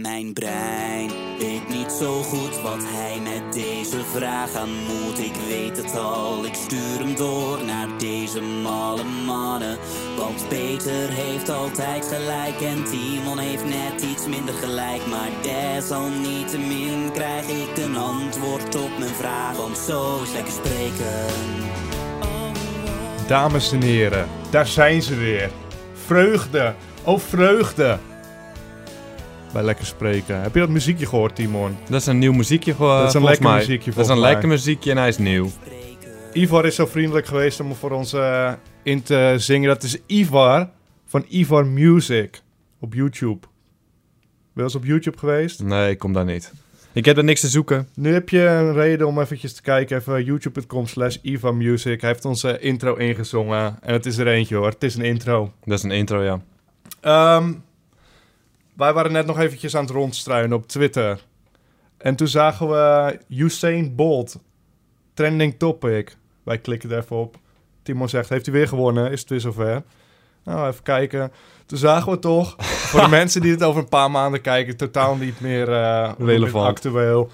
Mijn brein weet niet zo goed wat hij met deze vraag aan moet. Ik weet het al, ik stuur hem door naar deze malle mannen. Want Peter heeft altijd gelijk en Timon heeft net iets minder gelijk. Maar desalniettemin krijg ik een antwoord op mijn vraag. Want zo is lekker spreken. Dames en heren, daar zijn ze weer. Vreugde, oh vreugde. Bij Lekker Spreken. Heb je dat muziekje gehoord, Timon? Dat is een nieuw muziekje gewoon. Dat is een lekker mij. muziekje, Dat is een lekker muziekje en hij is nieuw. Ivar is zo vriendelijk geweest om voor ons eh, in te zingen. Dat is Ivar van Ivar Music op YouTube. Je eens op YouTube geweest? Nee, ik kom daar niet. Ik heb er niks te zoeken. Nu heb je een reden om eventjes te kijken. Even youtube.com slash Ivar Music. Hij heeft onze intro ingezongen. En het is er eentje hoor. Het is een intro. Dat is een intro, ja. Ehm, wij waren net nog eventjes aan het rondstruinen op Twitter. En toen zagen we Usain Bolt. Trending topic. Wij klikken er even op. Timon zegt, heeft hij weer gewonnen? Is het weer zover? Nou, even kijken. Toen zagen we toch, voor de mensen die het over een paar maanden kijken, totaal niet meer eh, Relevant. actueel.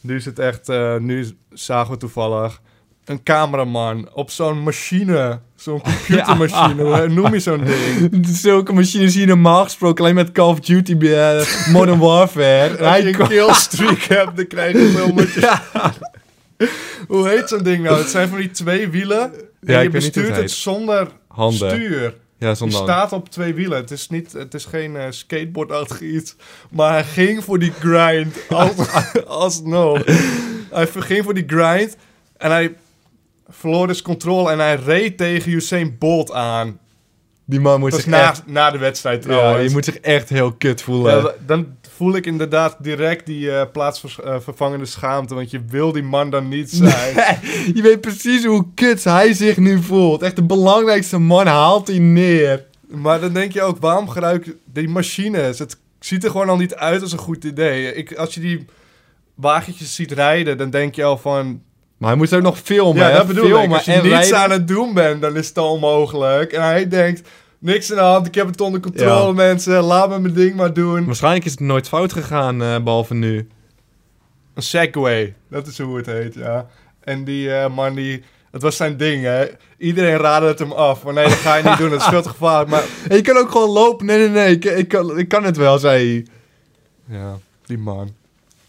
Nu is het echt, eh, nu zagen we toevallig een cameraman op zo'n machine. Zo'n computermachine. Hoe noem je zo'n ding? Zulke machines zie je normaal gesproken alleen met Call of Duty eh, Modern Warfare. Als je een killstreak hebt, dan krijg je zo'n machine. Hoe heet zo'n ding nou? Het zijn van die twee wielen. En Ja, je bestuurt het zonder Handen. stuur. Ja, Je zonder staat op twee wielen. Het is, niet, het is geen eh, skateboardachtig iets. Maar hij ging voor die grind. Als, alsnog. Hij ging voor die grind. En hij verloor dus controle. En hij reed tegen Usain Bolt aan. Die man moet zich na, echt... na de wedstrijd Ja, trouwens. je moet zich echt heel kut voelen. Ja, dan voel ik inderdaad direct die eh, plaatsvervangende schaamte. Want je wil die man dan niet zijn. je weet precies hoe kut hij zich nu voelt. Echt de belangrijkste man haalt hij neer. maar dan denk je ook, waarom gebruik je die machines? Het ziet er gewoon al niet uit als een goed idee. Ik, als je die wagentjes ziet rijden, dan denk je al van... Maar hij moet ook nog filmen. ja, dat bedoel filmen ik. Als je en niets rijden. aan het doen bent, dan is het onmogelijk. En hij denkt, niks aan de hand, ik heb het onder controle Ja. mensen. Laat me mijn ding maar doen. Waarschijnlijk is het nooit fout gegaan, eh, behalve nu. Een Segway, dat is hoe het heet, ja. En die eh, man, die, het was zijn ding, hè. Iedereen raadde het hem af. Maar nee, dat ga je niet doen, dat is veel te gevaarlijk. Maar En je kan ook gewoon lopen. Nee, nee, nee. Ik, ik, kan, ik kan het wel, zei hij. ja, die man.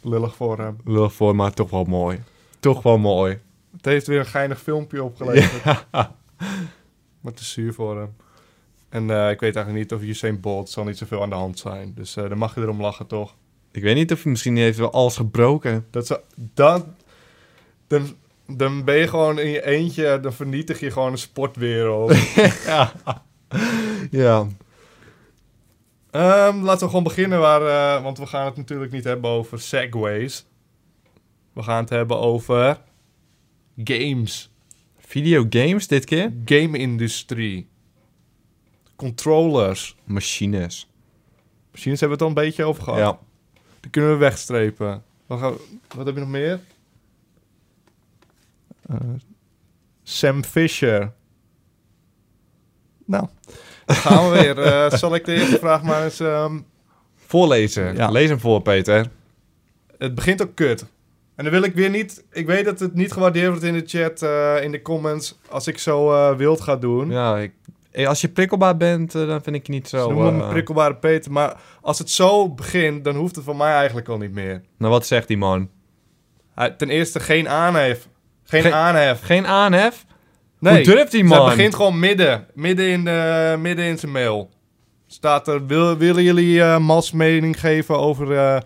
Lullig voor hem. Lullig voor, maar toch wel mooi. Toch wel mooi. Het heeft weer een geinig filmpje opgeleverd. Ja. Maar te zuur voor hem. En eh, ik weet eigenlijk niet of Usain Bolt zal niet zoveel aan de hand zijn. Dus eh, dan mag je erom lachen, toch? Ik weet niet of hij misschien heeft wel alles gebroken. Dat zou, dan, dan, dan ben je gewoon in je eentje, dan vernietig je gewoon een sportwereld. ja. ja. Ehm, laten we gewoon beginnen, waar, eh, want we gaan het natuurlijk niet hebben over segways. We gaan het hebben over games. Videogames dit keer? Game-industrie. Controllers. Machines. Machines hebben we het al een beetje over gehad. Ja. Die kunnen we wegstrepen. Wat, gaan we- wat heb je nog meer? Eh, Sam Fisher. Nou, dan gaan we weer. Eh, zal ik de eerste vraag maar eens... ehm, Voorlezen. Ja. Lees hem voor, Peter. het begint ook kut. En dan wil ik weer niet... Ik weet dat het niet gewaardeerd wordt in de chat, eh, in de comments... als ik zo eh, wild ga doen. Ja, ik, als je prikkelbaar bent, eh, dan vind ik je niet Ze zo... noemen me prikkelbare Peter. Maar als het zo begint, dan hoeft het van mij eigenlijk al niet meer. Nou, wat zegt die man? Hij, ten eerste geen aanhef. Geen, Geen- aanhef. Geen aanhef? Nee, Hoe durft die Ze man? begint gewoon midden. Midden in, de, midden in zijn mail. Staat er, wil, willen jullie Mals mening geven over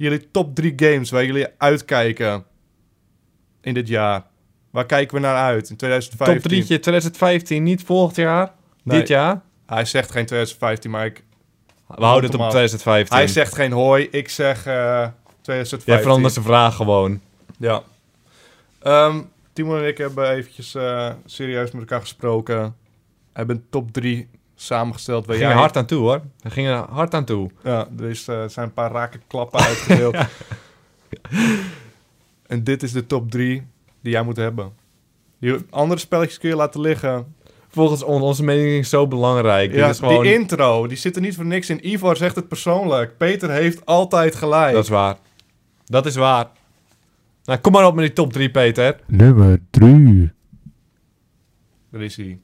jullie top drie games waar jullie uitkijken in dit jaar? Waar kijken we naar uit in 2015? Top 3'tje 2015, niet volgend jaar. Nee. Dit jaar. Hij zegt geen 2015, maar ik, We houden het op hem af. 2015. hij zegt geen hoi. Ik zeg eh 2015. Jij verandert zijn vraag gewoon. Ja. Ehm Timon en ik hebben eventjes eh, serieus met elkaar gesproken. Hebben top 3 samengesteld. We Waar gingen jij... hard aan toe, hoor. We gingen hard aan toe. Ja, er is, eh, zijn een paar rake klappen uitgedeeld. en dit is de top 3 die jij moet hebben. Die andere spelletjes kun je laten liggen. volgens on- onze mening zo belangrijk. Ja, Dit is gewoon... die intro, die zit er niet voor niks in. Ivor zegt het persoonlijk. Peter heeft altijd gelijk. Dat is waar. Dat is waar. Nou, kom maar op met die top 3, Peter. Nummer 3. Daar is hij.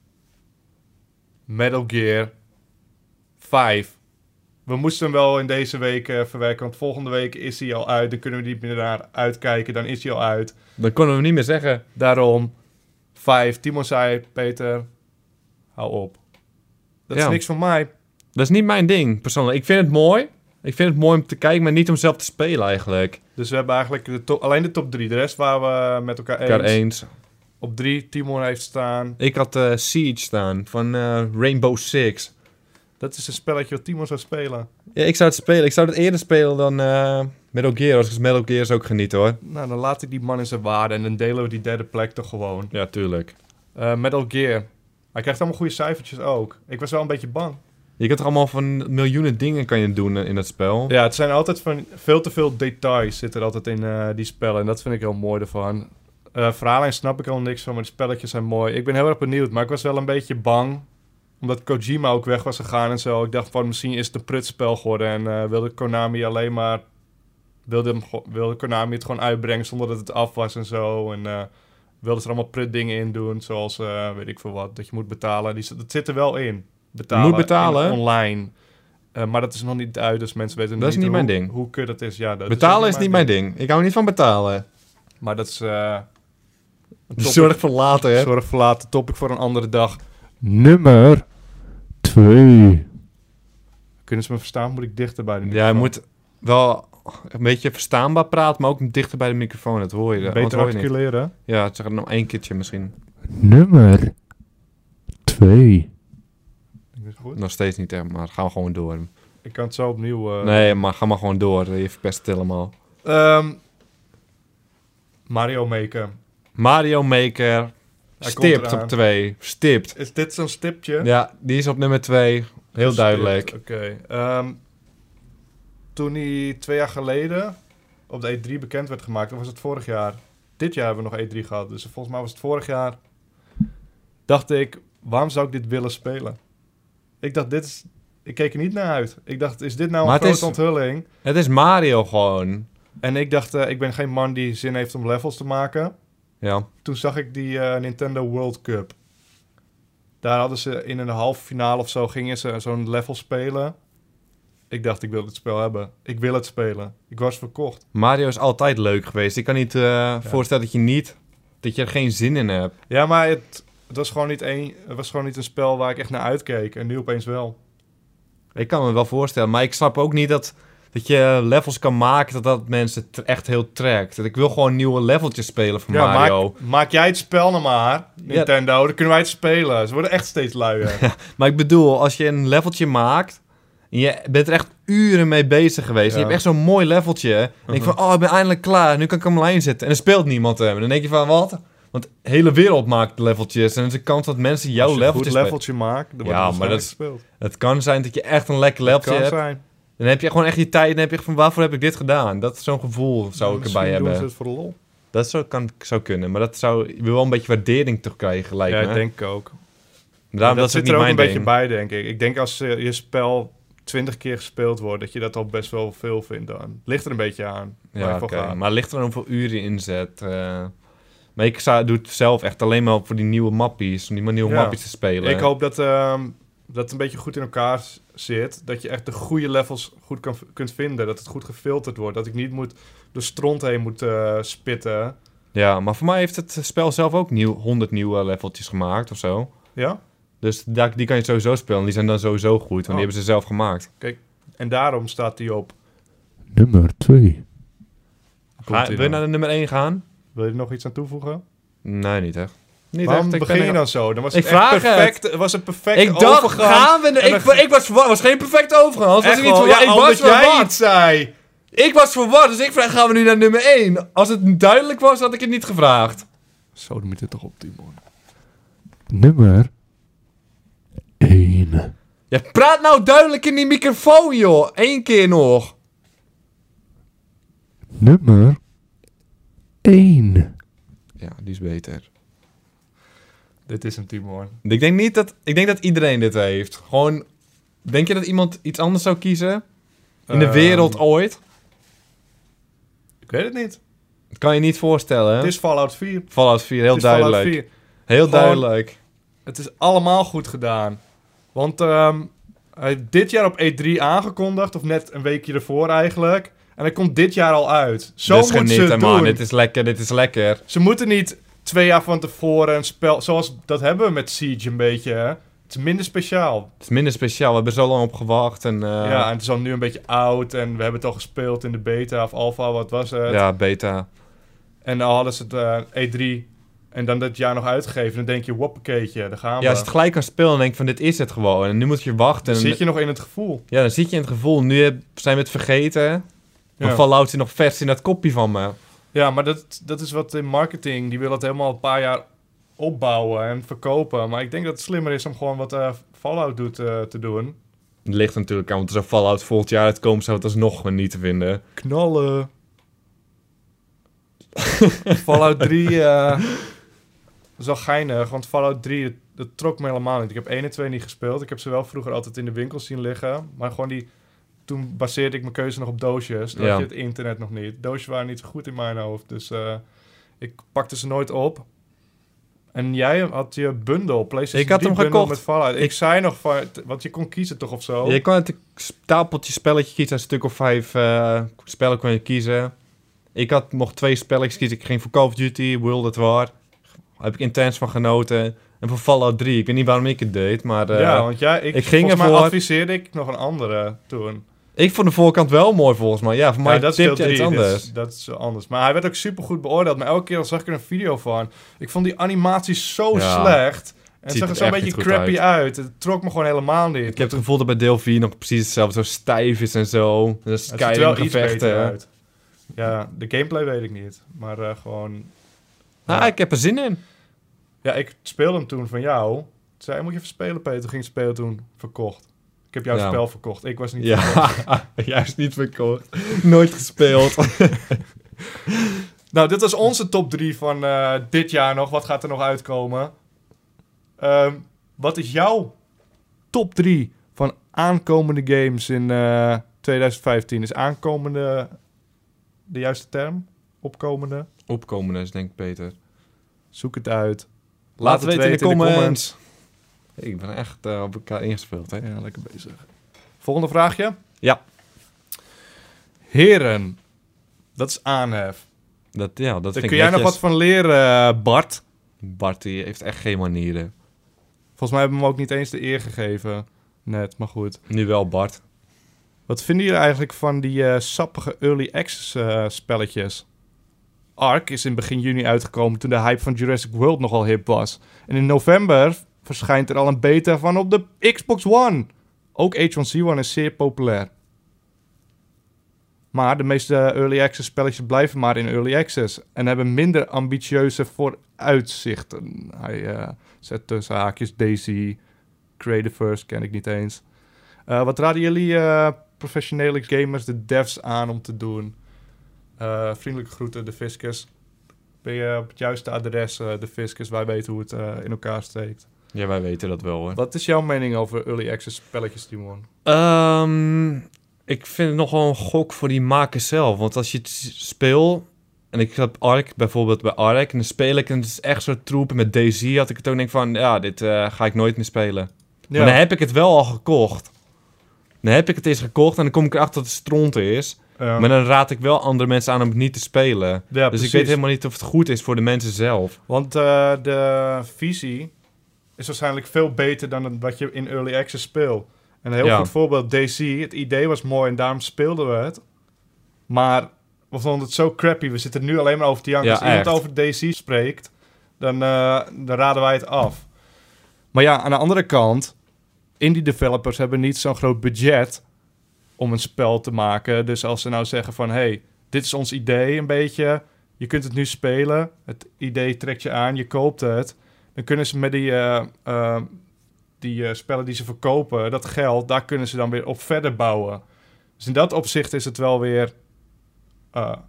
Metal Gear 5. We moesten hem wel in deze week eh, verwerken, want volgende week is hij al uit. Dan kunnen we niet meer naar uitkijken, dan is hij al uit. Dan kunnen we niet meer zeggen. Daarom 5. Timon zei, Peter, hou op. Dat Ja. is niks van mij. Dat is niet mijn ding, persoonlijk. Ik vind het mooi. Ik vind het mooi om te kijken, maar niet om zelf te spelen eigenlijk. Dus we hebben eigenlijk de alleen de top 3. De rest waren we met elkaar eens. Elkaar eens. Op 3, Timon heeft staan. Ik had eh, Siege staan van eh, Rainbow Six. Dat is een spelletje wat Timon zou spelen. Ja, ik zou het spelen. Ik zou het eerder spelen dan eh Metal Gear. Als ik Metal Gear ook genieten hoor. Nou, dan laat ik die man in zijn waarde en dan delen we die derde plek toch gewoon. Ja, tuurlijk. Metal Gear. Hij krijgt allemaal goede cijfertjes ook. Ik was wel een beetje bang. Je kunt er allemaal van miljoenen dingen kan je doen in dat spel. Ja, het zijn altijd van veel te veel details zitten er altijd in die spellen. En dat vind ik heel mooi ervan. Eh verhaallijn snap ik al niks van, maar de spelletjes zijn mooi. Ik ben heel erg benieuwd, maar ik was wel een beetje bang. Omdat Kojima ook weg was gegaan en zo. Ik dacht van misschien is het een prutspel geworden. En eh, wilde Konami alleen maar... Wilde, hem, go- wilde Konami het gewoon uitbrengen zonder dat het af was en zo. En eh wilde ze er allemaal prut dingen in doen. Zoals, weet ik veel wat, dat je moet betalen. Die, dat zit er wel in. Betalen. Moet betalen? in- online. Maar dat is nog niet uit, dus mensen weten Dat is niet hoe, mijn ding. Hoe kut dat is. Ja, dat betalen is niet mijn ding. Ik hou niet van betalen. Maar dat is... topic- Zorg voor later, hè. Zorg voor later. Topic voor een andere dag. Nummer 2. Kunnen ze me verstaan? Moet ik dichter bij de Ja, je microfoon? moet wel een beetje verstaanbaar praten, maar ook dichter bij de microfoon. Dat hoor je. beter hoor je niet. articuleren. Ja, zeg het nog één keertje misschien. Nummer 2. Is het goed? Nog steeds niet, hè, maar gaan we gewoon door. Ik kan het zo opnieuw... eh, nee, maar ga maar gewoon door. Je verpest het helemaal. Ehm, Mario Maker. Mario Maker. Hij Stipt op 2. Stipt. Is dit zo'n stipje? Ja, die is op nummer 2. Heel Stipt, duidelijk. Oké. Ehm, toen hij twee jaar geleden op de E3 bekend werd gemaakt, of was het vorig jaar? Dit jaar hebben we nog E3 gehad, dus volgens mij was het vorig jaar. Dacht ik, waarom zou ik dit willen spelen? Ik dacht, dit is... Ik keek er niet naar uit. Ik dacht, is dit nou een Maar grote is- onthulling? Het is Mario gewoon. En ik dacht, eh, ik ben geen man die zin heeft om levels te maken. Ja. Toen zag ik die eh, Nintendo World Cup. Daar hadden ze in een halve finale of zo gingen ze zo'n level spelen. Ik dacht, ik wil het spel hebben. Ik wil het spelen. Ik was verkocht. Mario is altijd leuk geweest. Ik kan niet eh, voorstellen dat je niet... Dat je er geen zin in hebt. Ja, maar het, het, was gewoon niet een, het was gewoon niet een spel waar ik echt naar uitkeek. En nu opeens wel. Ik kan me wel voorstellen, maar ik snap ook niet dat, dat je levels kan maken dat dat mensen echt heel trekt. Dat ik wil gewoon nieuwe leveltjes spelen van Ja, Mario. maak, maak jij het spel nou maar, Nintendo. Dan kunnen wij het spelen. Ze worden echt steeds luier. Maar ik bedoel, als je een leveltje maakt en je bent er echt uren mee bezig geweest. En je hebt echt zo'n mooi leveltje. En denk je van, oh, ik ben eindelijk klaar. Nu kan ik hem alleen zetten. En er speelt niemand hem. En dan denk je van, wat? Want de hele wereld maakt leveltjes. En er is een kans dat mensen jouw Als je een leveltjes goed leveltje maakt, dan wordt Ja, het maar dat. Het kan zijn dat je echt een lekker leveltje hebt. zijn. Dan heb je gewoon echt je tijd. En heb je van, waarvoor heb ik dit gedaan? Dat zo'n gevoel zou ik Misschien erbij doen hebben. ze het voor de lol. Dat zou, kan, zou kunnen, maar dat zou je wil wel een beetje waardering toch krijgen, lijkt Ja, me. ik denk ik ook. Daarom, dat, dat, is zit niet er ook een beetje bij, denk ik. Ik denk als eh, je spel twintig keer gespeeld wordt, dat je dat al best wel veel vindt dan. Ligt er een beetje aan. Ja, gaat. Maar ligt er hoeveel uren je inzet. eh. maar ik zou, doe het zelf echt alleen maar voor die nieuwe mappies. Om die nieuwe Ja. mappies te spelen. Ik hoop dat, ehm, dat het een beetje goed in elkaar zit. Dat je echt de goede levels goed kan, kunt vinden. Dat het goed gefilterd wordt. Dat ik niet moet door stront heen moet eh, spitten. Ja, maar voor mij heeft het spel zelf ook nieuw, 100 nieuwe leveltjes gemaakt of zo. Ja? Dus daar, die kan je sowieso spelen. Die zijn dan sowieso goed, want Oh. die hebben ze zelf gemaakt. En daarom staat die op. Nummer 2. Komt Ga, ie wil je naar de nummer 1 gaan? Wil je er nog iets aan toevoegen? Nee, niet echt. Niet Waarom echt. Ik begin je dan zo? Dan was Ik het echt perfect. Het was een perfecte Ik dacht, overgang. gaan we... Ik, dan- ik was verward. was geen perfecte overgang. Anders was Echt ik niet ja, ik was omdat jij iets zei. Ik was verward, dus ik vraag, gaan we nu naar nummer 1? Als het duidelijk was, had ik het niet gevraagd. Zo, dan moet het toch op, Timon. Nummer 1. Ja, praat nou duidelijk in die microfoon, joh. Eén keer nog. Nummer 1. Ja, die is beter. Dit is een Timon. Ik denk niet dat... Ik denk dat iedereen dit heeft. Gewoon... Denk je dat iemand iets anders zou kiezen? In de Ehm, wereld ooit? Ik weet het niet. Dat kan je niet voorstellen, hè? Het is Fallout 4. Fallout 4, heel Het is Fallout duidelijk. 4. Heel Gewoon- duidelijk. Het is allemaal goed gedaan. Want ehm, hij heeft dit jaar op E3 aangekondigd, of net een weekje ervoor eigenlijk. En hij komt dit jaar al uit. Zo Dit is moeten ze het man. doen. Dit is lekker, dit is lekker. Ze moeten niet twee jaar van tevoren een spel... Zoals dat hebben we met Siege een beetje, hè. Het is minder speciaal. Het is minder speciaal. We hebben er zo lang op gewacht. En, eh, ja, en het is al nu een beetje oud. En we hebben het al gespeeld in de beta of alpha, wat was het? ja, beta. En dan hadden ze het eh, E3 en dan dat jaar nog uitgegeven. Dan denk je, woppakeetje, daar gaan we. Ja, als je het gelijk kan spelen, dan denk je van dit is het gewoon. En nu moet je wachten. dan En, zit je nog in het gevoel. Ja, dan zit je in het gevoel. Nu heb- zijn we het vergeten. Maar Ja. Fallout zit nog vers in dat kopje van me. Ja, maar dat, dat is wat in marketing. Die willen het helemaal een paar jaar opbouwen en verkopen. Maar ik denk dat het slimmer is om gewoon wat eh, Fallout doet eh, te doen. Het ligt natuurlijk aan, want er zou Fallout volgend jaar uitkomen, zou het alsnog niet te vinden. Knallen. Fallout 3 eh dat is wel geinig, want Fallout 3, dat, dat trok me helemaal niet. Ik heb 1 en 2 niet gespeeld. Ik heb ze wel vroeger altijd in de winkel zien liggen. Maar gewoon die... Toen baseerde ik mijn keuze nog op doosjes. Toen Ja. had je het internet nog niet. Doosjes waren niet zo goed in mijn hoofd. Dus eh, ik pakte ze nooit op. En jij had je bundle, PlayStation Ik had 3 hem gekocht. met Fallout. Ik, Ik- zei nog van... Want je kon kiezen toch of zo? Je kan het stapeltje spelletje kiezen, een stuk of vijf eh, spellen kon je kiezen. Ik had nog twee spelletjes kiezen. Ik ging voor Call of Duty, World at War. Daar heb ik intens van genoten. En voor Fallout 3. Ik weet niet waarom ik het deed, maar eh, ja, want jij, ik, ik ging ervoor. adviseerde ik nog een andere toen. Ik vond de voorkant wel mooi volgens mij. Ja, voor mij ja, dat iets 3. anders. Dat, is- dat is anders. Maar hij werd ook super goed beoordeeld. Maar elke keer zag ik er een video van. Ik vond die animaties zo Ja. slecht. En het zag er zo'n beetje crappy uit. Het trok me gewoon helemaal niet. Ik heb het gevoel dat bij deel 4 nog precies hetzelfde. Zo stijf is en zo. En er Skyrim gevechten. Ja, de gameplay weet ik niet. Maar eh, gewoon... Ah, Ja. ik heb er zin in. Ja, ik speelde hem toen van jou. Toen zei moet je even spelen, Peter. Ging spelen toen verkocht. Ik heb jouw Ja. spel verkocht. Ik was niet verkocht. Ja, juist niet verkocht. Nooit gespeeld. Nou, dit was onze top 3 van eh, dit jaar nog. Wat gaat er nog uitkomen? Ehm, wat is jouw top 3 van aankomende games in eh, 2015? Is aankomende de juiste term? Opkomende? Opkomende is denk ik beter. Zoek het uit. Laat, het het weten in de comments. Ik ben echt eh, op elkaar ingespeeld, hè. Ja, lekker bezig. Volgende vraagje. Ja. Heren, dat is aanhef. Dat, ja, dat Daar vind kun ik jij nog wat van leren, eh, Bart? Bart die heeft echt geen manieren. Volgens mij hebben we hem ook niet eens de eer gegeven. Net, maar goed. Nu wel Bart. Wat vinden jullie eigenlijk van die eh, sappige early access spelletjes? Ark is in begin juni uitgekomen toen de hype van Jurassic World nogal hip was. En in november verschijnt er al een beta van op de Xbox One. Ook H1Z1 is zeer populair. Maar de meeste early access spelletjes blijven maar in early access en hebben minder ambitieuze vooruitzichten. Hij eh, zet tussen haakjes Daisy, First, ken ik niet eens. Eh, wat raden jullie eh, professionele gamers, de devs, aan om te doen? Vriendelijke groeten, de Fiscus. Ben je op het juiste adres, de Fiscus? Wij weten hoe het in elkaar steekt. Ja, wij weten dat wel, hoor. Wat is jouw mening over early access spelletjes, Timon? Ehm, ik vind het nog wel een gok voor die makers zelf. Want als je het speelt... En ik heb Ark bijvoorbeeld bij Ark. En dan speel ik en het is echt zo troepen met DayZ. Had ik het ook denk van... Ja, dit eh, ga ik nooit meer spelen. Ja, Maar dan heb ik het wel al gekocht. Dan heb ik het eens gekocht en dan kom ik erachter dat het stront is. ja. Maar dan raad ik wel andere mensen aan om het niet te spelen. Ja, dus precies. ik weet helemaal niet of het goed is voor de mensen zelf. Want eh, de visie is waarschijnlijk veel beter dan wat je in early access speelt. En een heel Ja. goed voorbeeld, DC. Het idee was mooi en daarom speelden we het. Maar we vonden het zo crappy. We zitten nu alleen maar over janken. Ja, Als iemand echt. over DC spreekt, dan, eh, dan raden wij het af. Maar ja, aan de andere kant... Indie developers hebben niet zo'n groot budget om een spel te maken. Dus als ze nou zeggen van... hey, dit is ons idee een beetje... Je kunt het nu spelen. Het idee trekt je aan, je koopt het. Dan kunnen ze met die, eh, eh, die eh, spellen die ze verkopen, dat geld, daar kunnen ze dan weer op verder bouwen. Dus in dat opzicht is het wel weer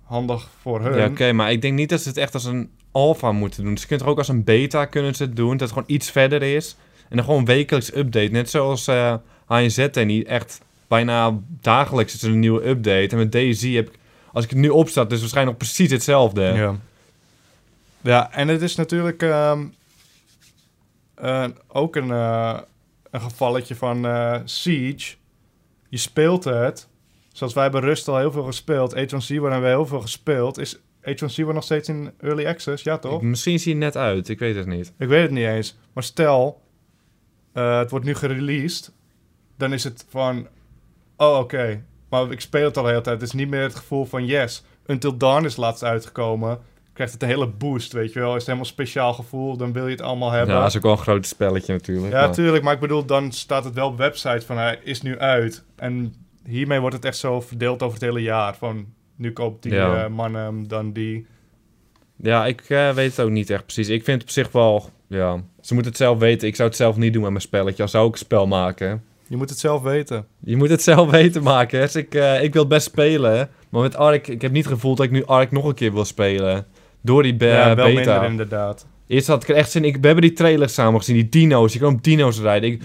handig voor hun. Ja, oké, maar ik denk niet dat ze het echt als een alpha moeten doen. Dus je kunt er ook als een beta kunnen ze het doen, dat het gewoon iets verder is. En dan gewoon wekelijks update. Net zoals eh ANZ en die echt bijna dagelijks is er een nieuwe update. En met DayZ heb ik, als ik het nu opstart, is het waarschijnlijk nog precies hetzelfde. Ja. Ja, en het is natuurlijk ehm, eh, ook een, eh, een gevalletje van eh, Siege. Je speelt het. Zoals wij bij Rust al heel veel gespeeld. H1Z hebben we heel veel gespeeld. Is H1Z nog steeds in Early Access? Ja, toch? Ik- misschien zie je het net uit, ik weet het niet. Ik weet het niet eens. Maar stel, eh, het wordt nu gereleased. Dan is het van, oh oké. Maar ik speel het al de hele tijd. Het is niet meer het gevoel van, yes. Until Dawn is laatst uitgekomen. Krijgt het een hele boost, weet je wel. Is het helemaal speciaal gevoel. Dan wil je het allemaal hebben. Ja, dat is ook wel een groot spelletje natuurlijk. Ja, maar- tuurlijk. Maar ik bedoel, dan staat het wel op website van hij is nu uit. En hiermee wordt het echt zo verdeeld over het hele jaar. Van nu koopt die Ja. eh, man hem, dan die. Ja, ik eh, weet het ook niet echt precies. Ik vind het op zich wel... Ja, ze moeten het zelf weten. Ik zou het zelf niet doen met mijn spelletje. Als zou ik een spel maken. Je moet het zelf weten. Je moet het zelf weten maken. Dus ik, eh, ik wil best spelen. Maar met Ark, ik heb niet gevoeld dat ik nu Ark nog een keer wil spelen. Door die be- ja, wel beta. minder inderdaad. Eerst had ik er echt zin in. We hebben die trailers samen gezien. Die dino's. Je kan op dino's rijden. Ik,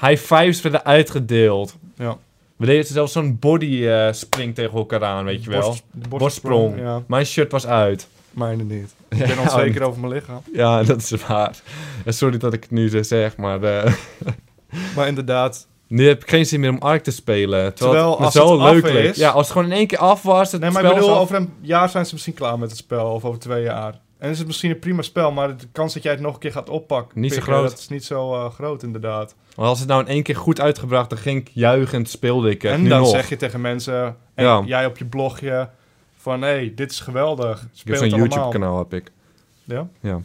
high fives werden uitgedeeld. ja. We deden zelfs zo'n body eh, spring tegen elkaar aan, weet je wel. Borst- Borstsprong. Ja, Mijn shirt was uit. mijne niet. Ik ben onzeker over mijn lichaam. Ja, dat is waar. Sorry dat ik het nu zo zeg, maar eh, Maar inderdaad. Nu heb ik geen zin meer om Ark te spelen. Terwijl, Terwijl het me als zo het leuk leek. is- Ja, als het gewoon in één keer af was, het Nee, maar ik bedoel, af- over een jaar zijn ze misschien klaar met het spel. Of over twee jaar. En is het misschien een prima spel, maar de kans dat jij het nog een keer gaat oppakken... Niet zo groot. Dat is niet zo eh, groot, inderdaad. Maar als het nou in één keer goed uitgebracht, dan ging ik juichend, speelde ik het. en dan nog. zeg je tegen mensen... En Ja. jij op je blogje... Van, hé, hey, dit is geweldig. Ik Speel heb het zo'n allemaal. YouTube-kanaal, heb ik. Ja? Ja.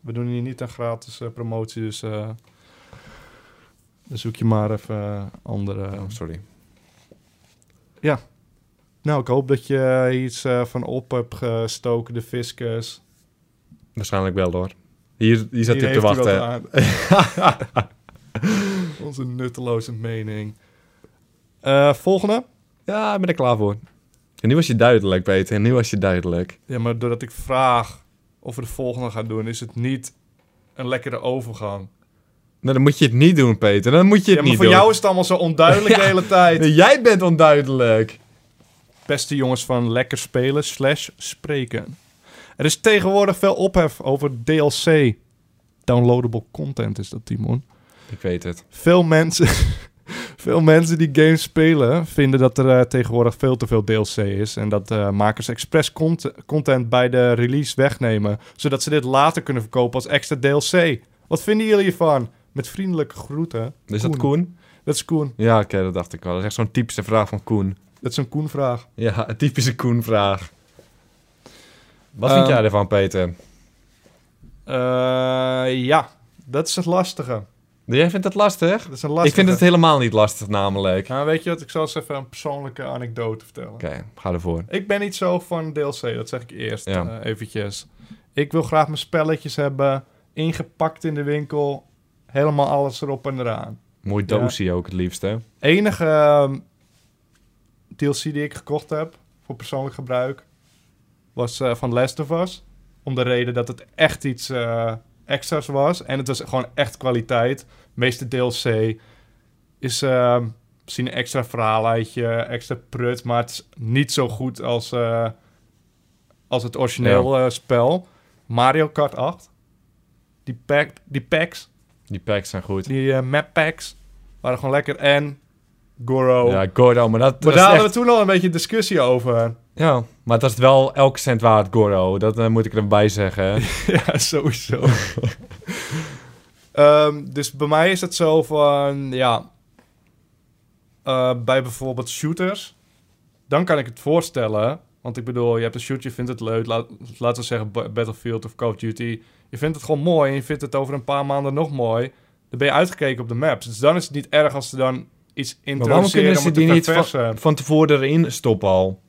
We doen hier niet een gratis eh, promotie, dus... eh, dan zoek je maar even eh, andere... Oh, sorry. Nou, ik hoop dat je iets eh, van op hebt gestoken, de fiscus. Waarschijnlijk wel, hoor. Hier, hier zat hij te wachten. Onze nutteloze mening. Eh, volgende. Ja, ik ben er klaar voor. En nu was je duidelijk, Peter. En nu was je duidelijk. Ja, maar doordat ik vraag of we de volgende gaan doen, is het niet een lekkere overgang. Nou, dan moet je het niet doen, Peter. Dan moet je Ja, het maar niet voor doen. jou is het allemaal zo onduidelijk de hele tijd. Nee, Jij bent onduidelijk. Beste jongens van lekker spelen slash spreken. Er is tegenwoordig veel ophef over DLC. Downloadable content is dat, Timon. Ik weet het. Veel mensen, veel mensen die games spelen vinden dat er eh, tegenwoordig veel te veel DLC is. En dat eh, makers expres cont- content bij de release wegnemen. Zodat ze dit later kunnen verkopen als extra DLC. Wat vinden jullie hiervan? Met vriendelijke groeten. Is dat Koen? Dat is Koen. Ja, oké, dat dacht ik wel. Dat is echt zo'n typische vraag van Koen. Dat is een Koen-vraag. Ja, een typische Koen-vraag. Wat Ehm, vind jij ervan, Peter? Eh, ja, dat is het lastige. Jij vindt het lastig? Dat is een lastige. Ik vind het helemaal niet lastig, namelijk. Oké, Nou, weet je wat? Ik zal eens even een persoonlijke anekdote vertellen. ga ervoor. Ik ben niet zo van DLC, dat zeg ik eerst Ja. eh, eventjes. Ik wil graag mijn spelletjes hebben, ingepakt in de winkel, helemaal alles erop en eraan. Mooi Ja. doosje ook het liefst, hè? Enige ehm, DLC die ik gekocht heb voor persoonlijk gebruik was eh, van Last of Us. Om de reden dat het echt iets eh, extra's was. En het was gewoon echt kwaliteit. De meeste DLC is ehm, misschien een extra verhaaluitje, extra prut. Maar het is niet zo goed als, eh, als het origineel spel. Mario Kart 8. Die, pack, die packs, Die packs zijn goed. die eh, map packs, waren gewoon lekker. En Goro. Ja, Goro, maar dat, Maar daar hadden echt... we toen al een beetje discussie over. Ja, maar dat is wel elke cent waard, Goro. Dat eh, moet ik erbij zeggen. ja, sowieso. Ehm, dus bij mij is het zo van, ja... eh, bij bijvoorbeeld shooters... Dan kan ik het voorstellen. Want ik bedoel, je hebt een shooter, je vindt het leuk. Laat, laten we zeggen Ba- Battlefield of Call of Duty. Je vindt het gewoon mooi en je vindt het over een paar maanden nog mooi. Dan ben je uitgekeken op de maps. Dus dan is het niet erg als ze dan iets Maar waarom introduceren kunnen om ze die niet van, van tevoren erin stoppen al?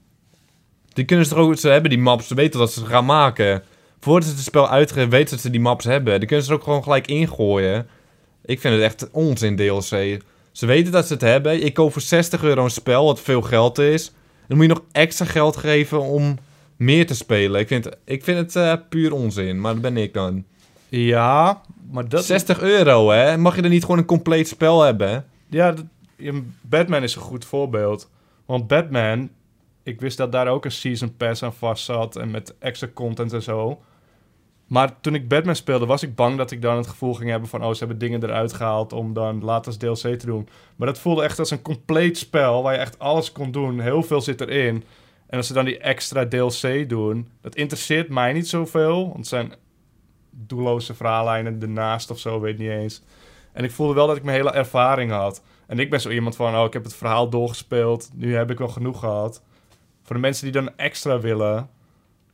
Die kunnen ze toch ook... Ze hebben die maps, ze weten dat ze het gaan maken. Voordat ze het spel uitgeven, weten ze dat ze die maps hebben. Die kunnen ze er ook gewoon gelijk ingooien. Ik vind het echt onzin, DLC. Ze weten dat ze het hebben. Ik koop voor 60 euro een spel, wat veel geld is. Dan moet je nog extra geld geven om meer te spelen. Ik vind, ik vind het eh, puur onzin, maar dat ben ik dan. Ja, maar dat... 60 euro, hè? Mag je er niet gewoon een compleet spel hebben? Ja, dat- ja, Batman is een goed voorbeeld. Want Batman, ik wist dat daar ook een season pass aan vast zat en met extra content en zo. Maar toen ik Batman speelde, was ik bang dat ik dan het gevoel ging hebben van... oh, ze hebben dingen eruit gehaald om dan later als DLC te doen. Maar dat voelde echt als een compleet spel waar je echt alles kon doen. Heel veel zit erin. En als ze dan die extra DLC doen, dat interesseert mij niet zoveel. Want het zijn doelloze verhaallijnen ernaast of zo, weet niet eens. En ik voelde wel dat ik mijn hele ervaring had. En ik ben zo iemand van, oh, ik heb het verhaal doorgespeeld. Nu heb ik wel genoeg gehad. Voor de mensen die dan extra willen,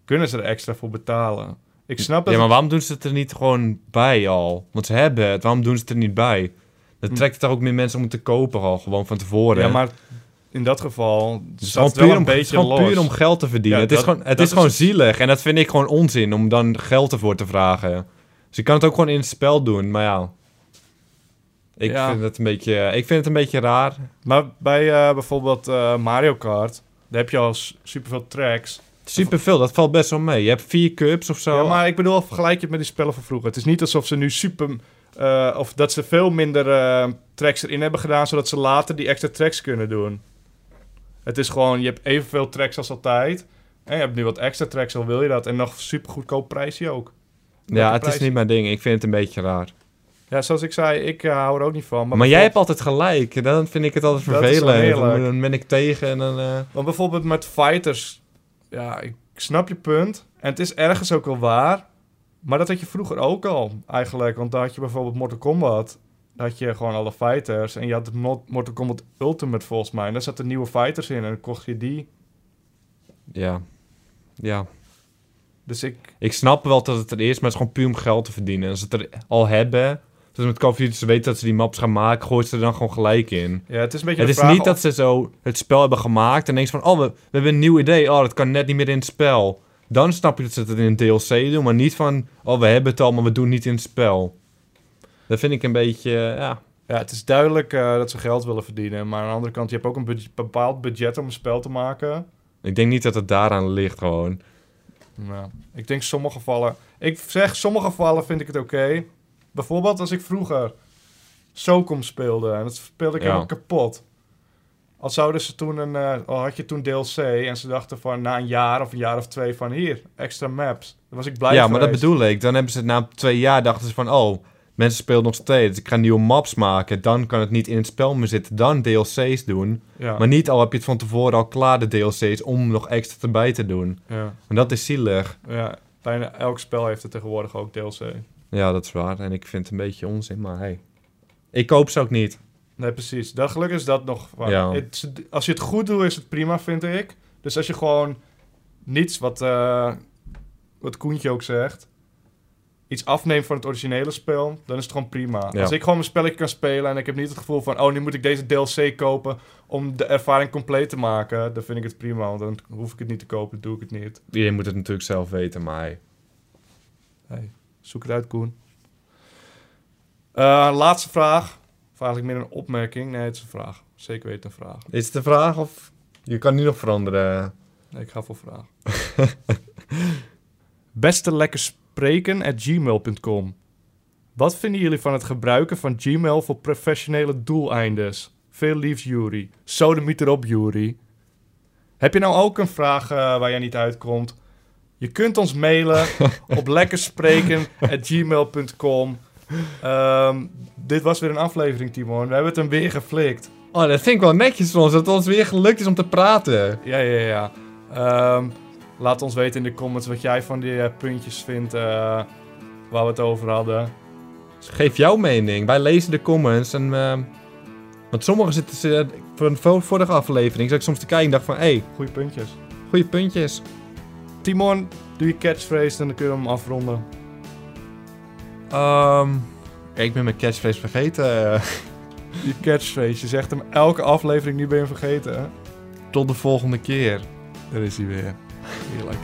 kunnen ze er extra voor betalen. Ik snap dat... Ja, maar waarom doen ze het er niet gewoon bij al? Want ze hebben het, waarom doen ze het er niet bij? Dat Hm. trekt toch ook meer mensen om het te kopen al, gewoon van tevoren. ja, maar in dat geval Het is het wel een om, het beetje gewoon los. puur om geld te verdienen. Ja, het is dat- gewoon, het is gewoon zielig en dat vind ik gewoon onzin om dan geld ervoor te vragen. Dus je kan het ook gewoon in het spel doen, maar ja. Ik, Ja. Vind, het een beetje, ik vind het een beetje raar. Maar bij eh, bijvoorbeeld eh, Mario Kart, daar heb je al superveel tracks. Superveel, dat valt best wel mee. Je hebt vier cups of zo. Ja, maar ik bedoel, vergelijk je het met die spellen van vroeger. Het is niet alsof ze nu super... eh, of dat ze veel minder eh, tracks erin hebben gedaan... zodat ze later die extra tracks kunnen doen. Het is gewoon, je hebt evenveel tracks als altijd... en je hebt nu wat extra tracks, al wil je dat. En nog super goedkoop prijsje ook. ja, het is niet mijn ding. Ik vind het een beetje raar. Ja, zoals ik zei, ik eh, hou er ook niet van. Maar, Maar, jij hebt altijd gelijk. Dan vind ik het altijd vervelend. Dan ben ik tegen en dan... eh, Want bijvoorbeeld met fighters... Ja, ik snap je punt. En het is ergens ook wel waar. Maar dat had je vroeger ook al, eigenlijk. Want dan had je bijvoorbeeld Mortal Kombat. Dan had je gewoon alle fighters. En je had Mortal Kombat Ultimate volgens mij. En daar zaten nieuwe fighters in. En dan kocht je die. ja. Ja. Dus ik... Ik snap wel dat het er is, maar het is gewoon puur om geld te verdienen. En als ze het er al hebben, zoals met Call of Duty, ze weten dat ze die maps gaan maken, gooien ze er dan gewoon gelijk in. Ja, het is een beetje Het is niet of- dat ze zo het spel hebben gemaakt en denken ze van, oh, we, we hebben een nieuw idee. Oh, dat kan net niet meer in het spel. Dan snap je dat ze het in een DLC doen, maar niet van, oh, we hebben het al, maar we doen het niet in het spel. Dat vind ik een beetje, eh, ja. Ja, het is duidelijk eh, dat ze geld willen verdienen. Maar aan de andere kant, je hebt ook een budget- bepaald budget om een spel te maken. Ik denk niet dat het daaraan ligt gewoon. Nou, ik denk sommige gevallen... Ik zeg, sommige gevallen vind ik het oké. Bijvoorbeeld als ik vroeger Socom speelde. En dat speelde ik Ja. helemaal kapot. Al zouden ze toen een... eh, al had je toen DLC en ze dachten van na een jaar of een jaar of twee van... Hier, extra maps. Dan was ik blij ja, maar dat bedoel ik. Dan hebben ze na twee jaar dachten ze van, oh, mensen spelen nog steeds. Ik ga nieuwe maps maken. Dan kan het niet in het spel meer zitten. Dan DLC's doen. Ja, Maar niet al heb je het van tevoren al klaar, de DLC's, om nog extra erbij te doen. ja, En dat is zielig. ja, bijna elk spel heeft er tegenwoordig ook DLC. Ja, dat is waar. En ik vind het een beetje onzin, maar hey. Ik koop ze ook niet. Nee, precies. Dat, gelukkig is dat nog... waar. Ja. Het- als je het goed doet, is het prima, vind ik. Dus als je gewoon niets, wat, eh, wat Koentje ook zegt... iets afneemt van het originele spel, dan is het gewoon prima. Ja. Als ik gewoon mijn spelletje kan spelen en ik heb niet het gevoel van... oh, nu moet ik deze DLC kopen om de ervaring compleet te maken... dan vind ik het prima, want dan hoef ik het niet te kopen, doe ik het niet. Iedereen moet het natuurlijk zelf weten, maar hey. Zoek het uit, Koen. Eh, laatste vraag. Of eigenlijk meer een opmerking. Nee, het is een vraag. Zeker weten een vraag. Is het de vraag of... Je kan nu nog veranderen. Nee, ik ga voor vraag. Beste lekker spreken at gmail.com. Wat vinden jullie van het gebruiken van Gmail voor professionele doeleindes? Veel liefs, Jury. Sodemiet erop, Jury. Heb je nou ook een vraag eh, waar jij niet uitkomt? Je kunt ons mailen op lekkerspreken@gmail.com. Ehm, dit was weer een aflevering, Timon. We hebben het hem weer geflikt. Oh, dat vind ik wel netjes van ons, dat het ons weer gelukt is om te praten. Ja, ja, ja. Ehm, laat ons weten in de comments wat jij van die eh, puntjes vindt eh, waar we het over hadden. Dus geef jouw mening. Wij lezen de comments en... eh, want sommigen zitten ze... Voor een vo- vorige aflevering zat ik soms te kijken en dacht van... Hé, hey, Goeie puntjes. goede puntjes. Timon, doe je catchphrase en dan kunnen we hem afronden. Ehm ik ben mijn catchphrase vergeten. Je catchphrase, je zegt hem elke aflevering, nu ben je hem vergeten. Tot de volgende keer. Daar is hij weer. Heerlijk.